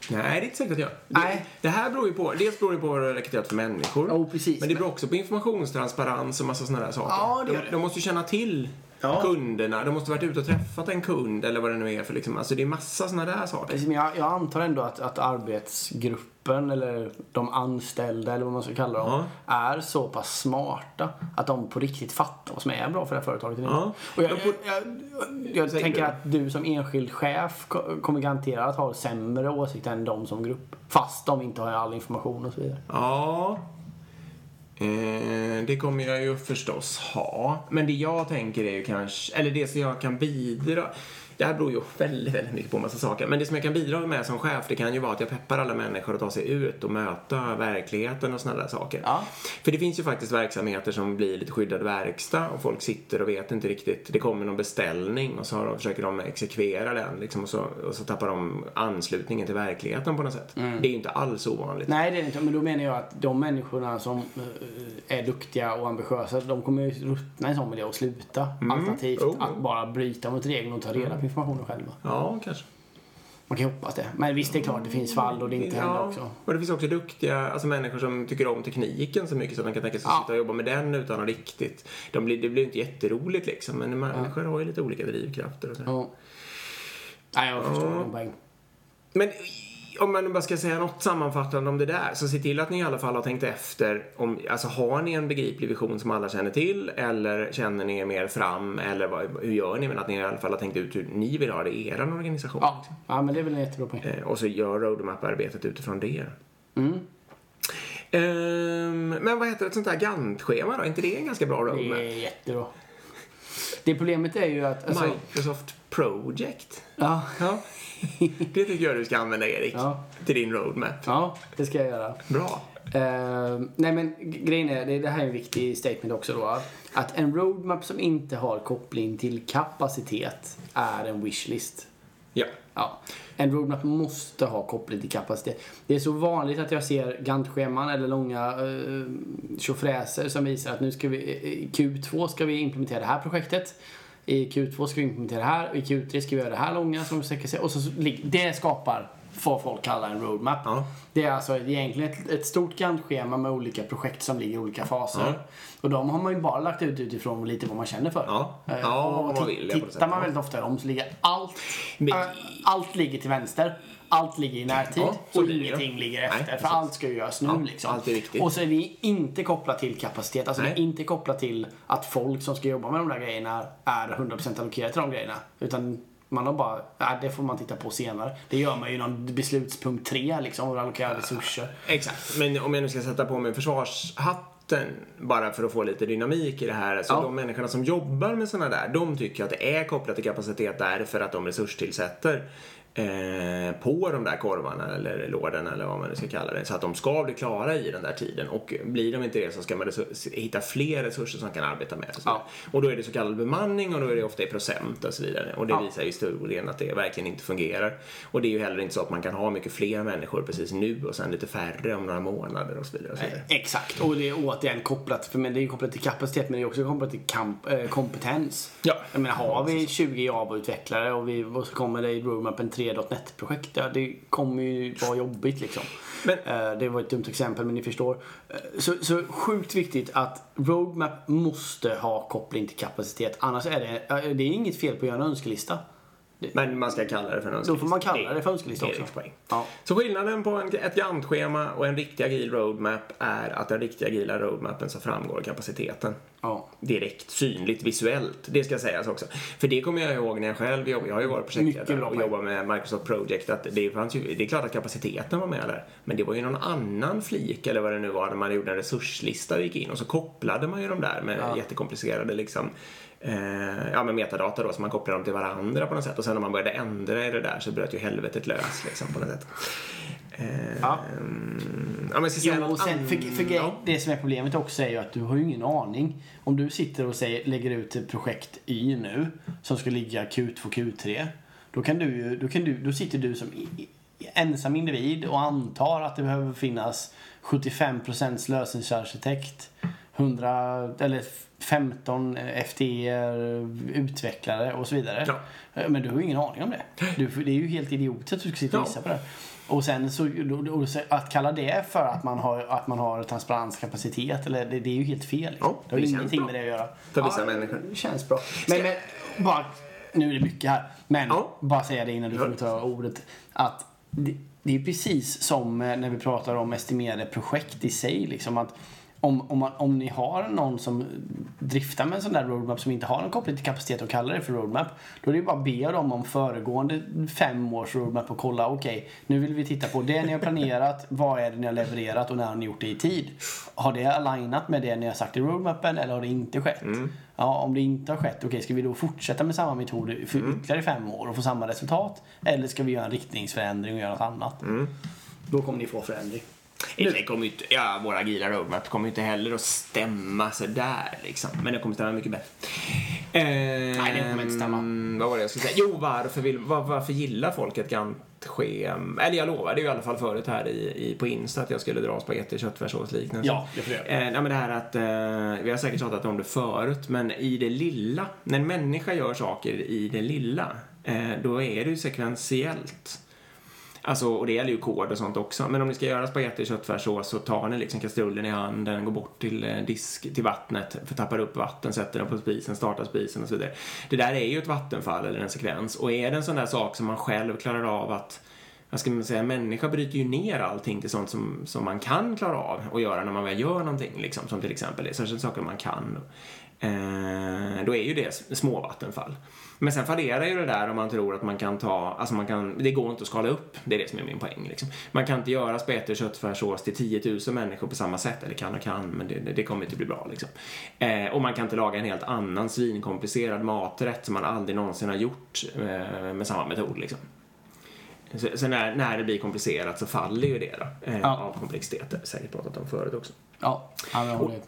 Nej, det är inte säkert att jag det, Nej. det här beror ju på, dels beror det på vad du har rekryterat för människor. Jo, precis. Men det beror också på informationstransparens och massa sådana där saker. Ja, det gör de, det. de måste ju känna till Ja. kunderna. De måste ha varit ute och träffat en kund eller vad det nu är för liksom. Alltså det är massa sådana där saker. Precis, men jag, jag antar ändå att, att arbetsgruppen eller de anställda eller vad man ska kalla dem är så pass smarta att de på riktigt fattar vad som är bra för det här företaget. Ja. Och jag, jag, jag, jag tänker du. att du som enskild chef ko- kommer garanterat ha sämre åsikter än de som grupp. Fast de inte har all information och så vidare. Ja. Eh, det kommer jag ju förstås ha. Men det jag tänker är ju kanske, eller det som jag kan bidra det här beror ju väldigt, väldigt mycket på en massa saker. Men det som jag kan bidra med som chef, det kan ju vara att jag peppar alla människor att ta sig ut och möta verkligheten och sådana där saker. Ja. För det finns ju faktiskt verksamheter som blir lite skyddad verkstad och folk sitter och vet inte riktigt. Det kommer någon beställning och så de, försöker de exekvera den liksom, och, så, och så tappar de anslutningen till verkligheten på något sätt. Det är ju inte alls ovanligt. Nej, det är inte. Men då menar jag att de människorna som eh, är duktiga och ambitiösa, de kommer ju ruttna i en sån miljö och sluta. Alternativt Jo. att bara bryta mot regeln och ta reda på informationen själva. Ja, kanske. Man kan ju hoppas det. Men visst, det är klart det finns fall och det inte händer också. Och det finns också duktiga alltså människor som tycker om tekniken så mycket så att de kan tänka sig att Ja. sitta och jobba med den utan att riktigt... De blir, det blir inte jätteroligt liksom, men människor har ju lite olika drivkrafter och så. Ja. Nej, jag förstår Ja. din poäng. Men om man bara ska säga något sammanfattande om det där, så se till att ni i alla fall har tänkt efter. Om, alltså har ni en begriplig vision som alla känner till eller känner ni er mer fram eller vad, hur gör ni? Men att ni i alla fall har tänkt ut hur ni vill ha det i er organisation. Ja. ja, men det är väl en jättebra poäng. Eh, Och så gör roadmap-arbetet utifrån det. Mm. Ehm, men vad heter ett sånt här Gantt-schema då? Är inte det en ganska bra Det roadmap? är jättebra. Det problemet är ju att... Alltså, Microsoft Project. ja, Ja. Det tycker jag du ska använda Erik. Ja. Till din roadmap. ja, det ska jag göra. Bra. Eh, nej men grejen är, det, det här är en viktig statement också då. Att en roadmap som inte har koppling till kapacitet är en wishlist. Ja. Ja. En roadmap måste ha koppling till kapacitet. Det är så vanligt att jag ser Gantt-scheman eller långa uh, tjofräser som visar att nu ska vi, i Q2 ska vi implementera det här projektet. I Q2 ska vi implementera det här och i Q3 ska vi göra det här långa som sträcker sig. Och så, det skapar vad folk kallar en roadmap. Ja. Det är alltså egentligen ett, ett stort Gantt-schema med olika projekt som ligger i olika faser. Ja. Och de har man ju bara lagt ut utifrån lite vad man känner för. Ja. Eh, Ja, och vad man vill, Tittar man väldigt ofta i dem så ligger allt, Men- äh, allt ligger till vänster. Allt ligger i närtid Ja, och blir det. ingenting ligger Nej, efter. precis. för allt ska ju göras nu Ja, liksom. allt är viktigt. Och så är det inte kopplat till kapacitet. Alltså det är Nej. inte kopplat till att folk som ska jobba med de där grejerna är 100% allokerade till de grejerna. Utan man har bara, äh, det får man titta på senare. Det gör man ju i någon beslutspunkt 3 liksom, och allokera resurser. Exakt. Men om jag nu ska sätta på mig försvarshatten bara för att få lite dynamik i det här. Så Ja. de människorna som jobbar med sådana där, de tycker att det är kopplat till kapacitet därför att de resurstillsätter eh, på de där korvarna eller lådorna eller vad man nu ska kalla det. Så att de ska bli klara i den där tiden. Och blir de inte det så ska man hitta fler resurser som kan arbeta med. Och, Ja. och då är det så kallad bemanning och då är det ofta i procent och så vidare. Och det Ja. visar ju historien att det verkligen inte fungerar. Och det är ju heller inte så att man kan ha mycket fler människor precis nu och sen lite färre om några månader och så vidare. Och så vidare. Exakt, och det är återigen kopplat, för det är kopplat till kapacitet men det är också kopplat till kamp, eh, kompetens. Ja. Jag menar, har vi 20 Java-utvecklare och, vi, och så kommer det i roadmapen 3.net-projekt, ja, det kommer ju vara jobbigt liksom. Men- Eh, det var ett dumt exempel men ni förstår. Eh, så, så sjukt viktigt att roadmap måste ha koppling till kapacitet. Annars är det, eh, det är inget fel på att göra en önskelista. Men man ska kalla det för en Då önskelista. får man kalla det för önskelista också. Ja. Så skillnaden på en, ett Gantt-schema och en riktig agil roadmap är att den riktiga agila roadmapen så framgår kapaciteten. Ja. direkt synligt visuellt. Det ska sägas också. För det kommer jag ihåg när jag själv jobbade. Jag har ju varit projektledare och jobbat med Microsoft Project. Att det, fanns ju, det är klart att kapaciteten var med där. Men det var ju någon annan flik eller vad det nu var när man gjorde en resurslista och gick in och så kopplade man ju de där med jättekomplicerade liksom eh, ja, men metadata då, så man kopplar dem till varandra på något sätt. Och sen när man började ändra i det där så bröt ju helvetet lös liksom på något sätt. Eh, Ja. ja, men Jo, och sen, för, för ja. det som är problemet också är ju att du har ju ingen aning. Om du sitter och säger, lägger ut ett projekt Y nu som ska ligga Q2, Q3. Då, kan du, då, kan du, då sitter du som ensam individ och antar att det behöver finnas 75% lösningsarkitekt, 100 eller 15 FTE utvecklare och så vidare. Ja. Men du har ju ingen aning om det. Du, det är ju helt idiotiskt att du ska sitta och Ja. gissa på det. Och sen så, att kalla det för att man har, att man har transparenskapacitet, eller, det, det är ju helt fel. Liksom. Ja, det har ju ingenting bra. med det att göra. För vissa människor. Det känns bra. Men, men bara, nu är det mycket här. Men Ja. bara säga det innan du får Ja. ta ordet. Att det, det är precis som eh, när vi pratar om estimerade projekt i sig. Liksom att om, om, man, om ni har någon som driftar med en sån där roadmap som inte har en koppling till kapacitet och kallar det för roadmap. Då är det ju bara att be dem om föregående fem års roadmap och kolla okej, nu vill vi titta på det ni har planerat, vad är det ni har levererat och när har ni gjort det i tid? Har det alignat med det ni har sagt i roadmappen eller har det inte skett? Ja, om det inte har skett, okej, ska vi då fortsätta med samma metod för ytterligare fem år och få samma resultat? Eller ska vi göra en riktningsförändring och göra något annat? Då kommer ni få förändring. Det kommer inte, ja, våra agila roadmap kommer ju inte heller att stämma sådär liksom. Men det kommer stämma mycket bättre. Nej, det kommer inte stämma. Vad var det jag skulle säga? Jo, varför, vill, var, varför gillar folk ett Gantt-schema? Eller jag lovade ju i alla fall förut här i, i, på Insta att jag skulle dra spagetti, köttfärssås liknande. Ja, det får du göra. Eh, nej, men det här att, eh, vi har säkert pratat om det förut, men i det lilla, när en människa gör saker i det lilla, eh, då är det ju sekventiellt. Alltså, och det gäller ju kod och sånt också. Men om ni ska göra spagetti och köttfärssås så tar ni liksom kastrullen i handen, går bort till eh, disk, till vattnet, tappar upp vatten, sätter den på spisen, startar spisen och så vidare. Det där är ju ett vattenfall eller en sekvens. Och är det en sån där sak som man själv klarar av att vad ska man säga, människa bryter ju ner allting till sånt som, som man kan klara av att göra när man väl gör någonting, liksom, som till exempel det, särskilt saker man kan. Eh, då är ju det små vattenfall. Men sen fallerar ju det där om man tror att man kan ta, alltså man kan, det går inte att skala upp, det är det som är min poäng. Liksom. Man kan inte göra spagetti och köttfärssås till 10 000 människor på samma sätt, eller kan och kan, men det, det, kommer inte bli bra. Liksom. Eh, och man kan inte laga en helt annan svinkomplicerad maträtt som man aldrig någonsin har gjort eh, med samma metod. Liksom. Så, så när, när det blir komplicerat så faller ju det då, eh, Ja. av komplexitet. Det har vi säkert pratat om förut också. Ja,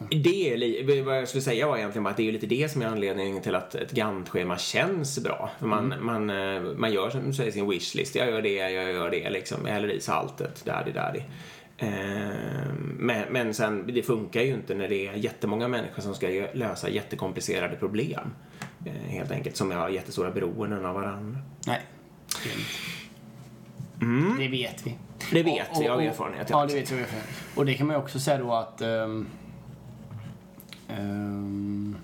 med. Det är vad jag skulle säga var egentligen bara att det är lite det som är anledningen till att ett Gantt-schema känns bra. För man, man, eh, man gör som du säger sin wishlist. Jag gör det, jag gör det liksom. Jag häller i saltet, daddy daddy. Eh, Men, men sen, det funkar ju inte när det är jättemånga människor som ska lösa jättekomplicerade problem. Eh, Helt enkelt, som har jättestora beroenden av varandra. Nej. Inte. Det vet vi. Mm. Det vet vi av och- erfarenhet. Ja, det vet vi av erfarenhet. Och det kan man ju också säga då att um, um,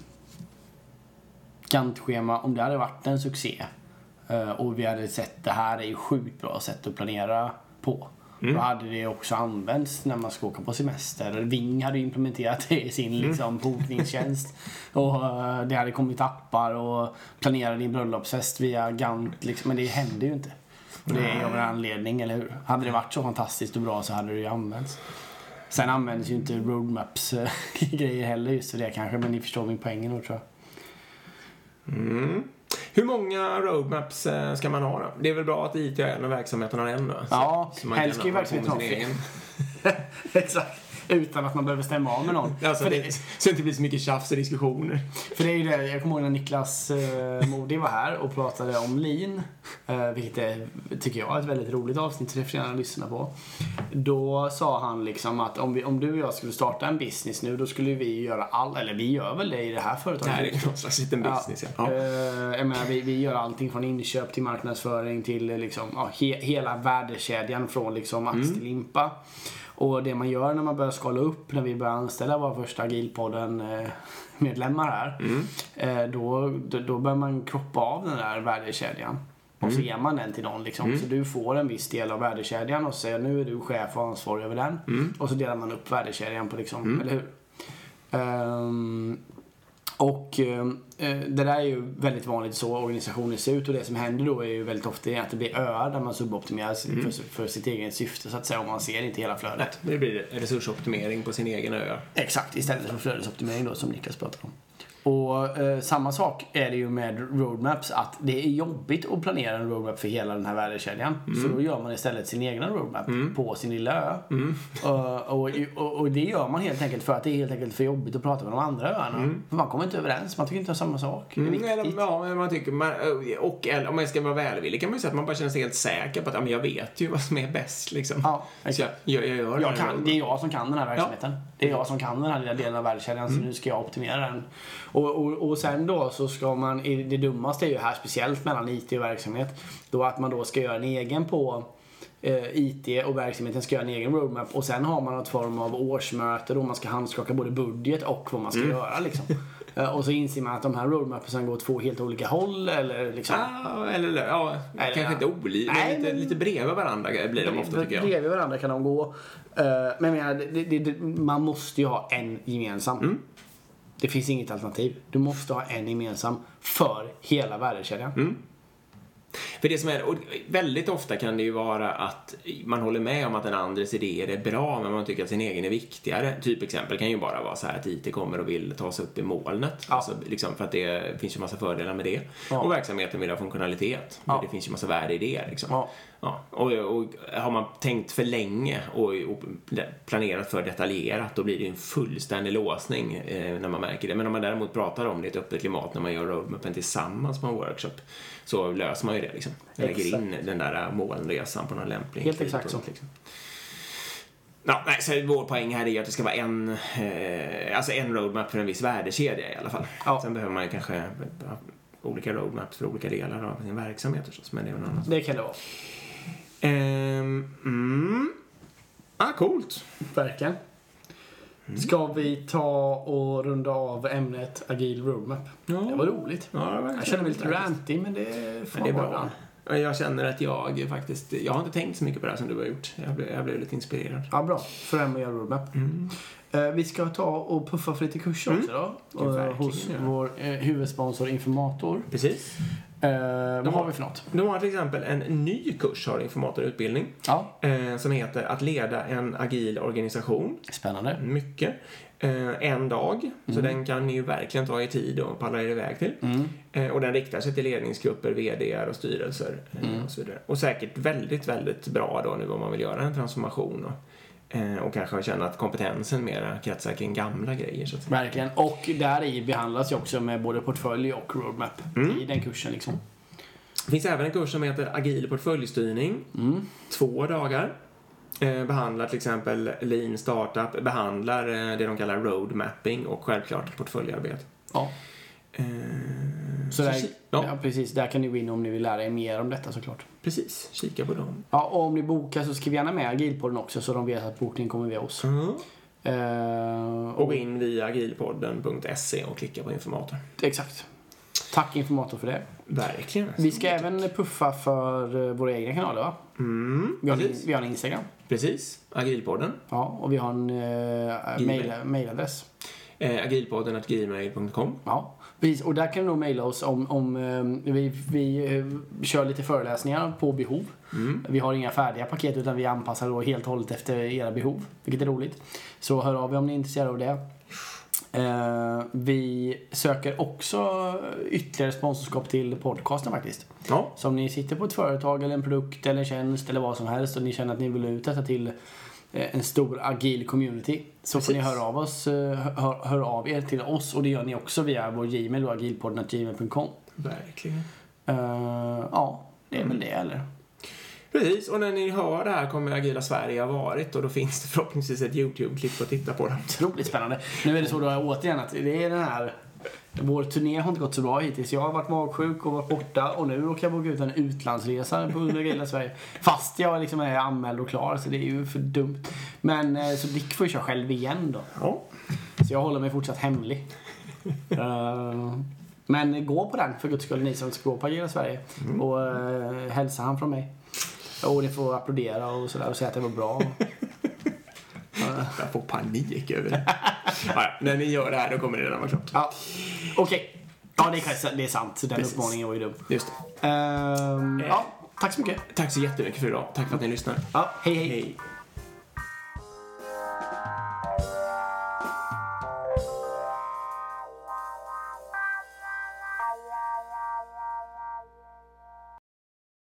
Gantt-schema, om det hade varit en succé eh, och vi hade sett det här är ju sjukt bra sätt att planera på. Då hade det också använts när man ska åka på semester. Ving hade implementerat det i sin liksom, bokningstjänst. Och eh, det hade kommit appar och planera din bröllopsfest via Gantt. Liksom. Men det hände ju inte. Det är av en anledning, eller hur? Hade det varit så fantastiskt och bra så hade det ju använts. Sen används ju inte roadmaps eh, grejer heller just för det kanske, men ni förstår min poäng nog tror jag. Hur många roadmaps eh, ska man ha då? Det är väl bra att IT har en och verksamheten har en då? Ja, helst ska ju verksamheten ha. Exakt. Utan att man behöver stämma av med någon. Alltså, det, det, så det inte blir så mycket tjafs och diskussioner. för det är ju det, jag kommer ihåg när Niklas eh, Modig var här och pratade om lean. Eh, vilket är, tycker jag är ett väldigt roligt avsnitt, så det får gärna lyssna på. Då sa han liksom att om, vi, om du och jag skulle starta en business nu, då skulle vi göra all, eller vi gör väl det i det här Det företaget. här är någon slags liten business. Ja. Ja. Eh, jag menar, vi, vi gör allting från inköp till marknadsföring till eh, liksom, ja, he, hela värdekedjan från liksom ax till limpa. Och det man gör när man börjar skala upp, när vi börjar anställa våra första Agilpodden eh, medlemmar här. Eh, då, då, börjar man kroppa av den där värdekedjan. Och så ger man den till någon liksom. Så du får en viss del av värdekedjan och så säger nu är du chef och ansvarig över den. Och så delar man upp värdekedjan på liksom, eller hur? Ehm, och eh, det där är ju väldigt vanligt så organisationer ser ut och det som händer då är ju väldigt ofta att det blir öar där man suboptimerar för, för sitt eget syfte så att säga och man ser inte hela flödet. Det blir resursoptimering på sin egen ö. Exakt, istället för flödesoptimering då som Niklas pratar om. Och eh, samma sak är det ju med roadmaps att det är jobbigt att planera en roadmap för hela den här värdekedjan. Så då gör man istället sin egna roadmap på sin lilla ö. Och, och, och, och det gör man helt enkelt för att det är helt enkelt för jobbigt att prata med de andra öarna. För man kommer inte överens, man tycker inte om samma sak. Det är Mm, viktigt. ja, men man tycker, man, och eller, om man ska vara välvillig kan man ju säga att man bara känner sig helt säker på att ja, men jag vet ju vad som är bäst. Liksom. Ja, så jag, jag, jag gör Jag kan, det är jag som kan den här verksamheten. Det är jag som kan den här lilla delen av värdekedjan så nu ska jag optimera den. Och, och, och sen då så ska man, det dummaste är ju här speciellt mellan IT och verksamhet, då att man då ska göra en egen på eh, IT och verksamheten ska göra en egen roadmap och sen har man något form av årsmöte då man ska handskaka både budget och vad man ska göra liksom. Eh, och så inser man att de här roadmapsen går åt två helt olika håll eller liksom. Ja, eller ja, Eller, kanske inte olika, Nej, lite, men- lite bredvid varandra blir de ofta tycker jag. Bredvid varandra kan de gå. Eh, Men jag menar, det, det, man måste ju ha en gemensam. Mm. Det finns inget alternativ. Du måste ha en gemensam för hela värdekedjan. Mm. För det som är, och väldigt ofta kan det ju vara att man håller med om att den andres idéer är bra men man tycker att sin egen är viktigare. Typ exempel kan ju bara vara så här att IT kommer och vill ta sig upp i molnet. Ja. Alltså, liksom för att det finns ju massa fördelar med det. Ja. Och verksamheten vill ha funktionalitet. Ja. det finns ju massa värde i det liksom. Ja. Ja, och, och har man tänkt för länge och, och planerat för detaljerat då blir det ju en fullständig låsning eh, när man märker det. Men om man däremot pratar om det i ett öppet klimat när man gör roadmappen tillsammans på en workshop så löser man ju det liksom. Man lägger Exakt. in den där molnresan på någon lämplig Helt exakt så. Liksom. Ja, nej, så vår poäng här är att det ska vara en, eh, alltså en roadmap för en viss värdekedja i alla fall. Ja. Sen behöver man ju kanske ha olika roadmaps för olika delar av sin verksamhet förstås, men det är väl annat. Det kan det vara. Ehm, mm. Ah, coolt. Verkligen. Mm. Ska vi ta och runda av ämnet agil roadmap? Ja. Det var roligt. Ja, det var Jag känner mig lite ranty men det får är vara bra. Jag känner att jag faktiskt, jag har inte tänkt så mycket på det här som du har gjort. Jag blev, jag blev lite inspirerad. Ja, bra. För en roadmap. Mm. Eh, vi ska ta och puffa för lite kurser också då. Eh, hos ja. vår eh, huvudsponsor Informator. Precis. Eh, vad har- har vi för något? De har till exempel en ny kurs, har informatorutbildning, Ja, eh, som heter Att leda en agil organisation. spännande. Mycket. Eh, en dag, så den kan ni ju verkligen ta i tid och palla er iväg till. Mm. Eh, och den riktar sig till ledningsgrupper, VDR och styrelser eh, och så vidare. Och säkert väldigt, väldigt bra då nu om man vill göra en transformation och, eh, och kanske känna att kompetensen mera kretsar kring gamla grejer. Så att säga. Verkligen. Och där i behandlas ju också med både portfölj och roadmap Mm. i den kursen liksom. Det finns även en kurs som heter Agil portföljstyrning. Mm. Två dagar. Eh, behandlar till exempel Lean Startup, behandlar eh, det de kallar roadmapping och självklart portföljarbete. Ja. Eh, Så där, ja, ja. precis. Där kan ni gå in om ni vill lära er mer om detta såklart. precis. Kika på dem. Ja, och om ni bokar så skriv gärna med agilpodden också så de vet att bokningen kommer via oss. Mm. Eh, Och gå in via agilpodden.se och klicka på informator. Exakt. Tack Informator för det. Verkligen. Vi ska även puffa för eh, våra egna kanaler va? Mm, Vi har, en, vi har en Instagram. precis. Agilpodden. Ja, och vi har en uh, Gmail. mail, mailadress. Eh, agilpodden at gmail.com. Ja, precis. Och där kan du nog mejla oss om, om eh, vi, vi eh, kör lite föreläsningar på behov. Mm. Vi har inga färdiga paket utan vi anpassar då helt och hållet efter era behov, vilket är roligt. Så hör av er om ni är intresserade av det. Eh, vi söker också ytterligare sponsorskap till podcasten faktiskt. Ja, Så om ni sitter på ett företag eller en produkt eller en tjänst eller vad som helst och ni känner att ni vill ut detta till en stor agil community så får ni Precis. höra av oss, eh, hör, hör av er till oss och det gör ni också via vår Gmail då, agilpodden.gmail.com. verkligen. Uh, ja, det är väl det eller? Precis, och när ni hör det här kommer Agila Sverige ha varit och då finns det förhoppningsvis ett YouTube-klipp att titta på. Det. Otroligt spännande. Nu är det så då återigen att det är den här vår turné har inte gått så bra hittills. Jag har varit magsjuk och varit borta och nu råkar jag boka ut en utlandsresa på av Agila Sverige. Fast jag liksom är anmäld och klar så det är ju för dumt. Men eh, så Dick får ju köra själv igen då. Ja. Så jag håller mig fortsatt hemlig. Eh, men gå på den för guds skull, ni som ska gå på Agila Sverige. Och uh, hälsa han från mig. Och ni får applådera och sådär och säga att det var bra. Jag får panik över det. ja, när ni gör det här då kommer det redan vara klart. Ja, okej. Ja, det är, kanske- det är sant. Den Precis. uppmaningen var ju dum. Just det. Ehm, ja, tack så mycket. Tack så jättemycket för idag. Tack för att ni lyssnar. Ja, hej hej. Hej.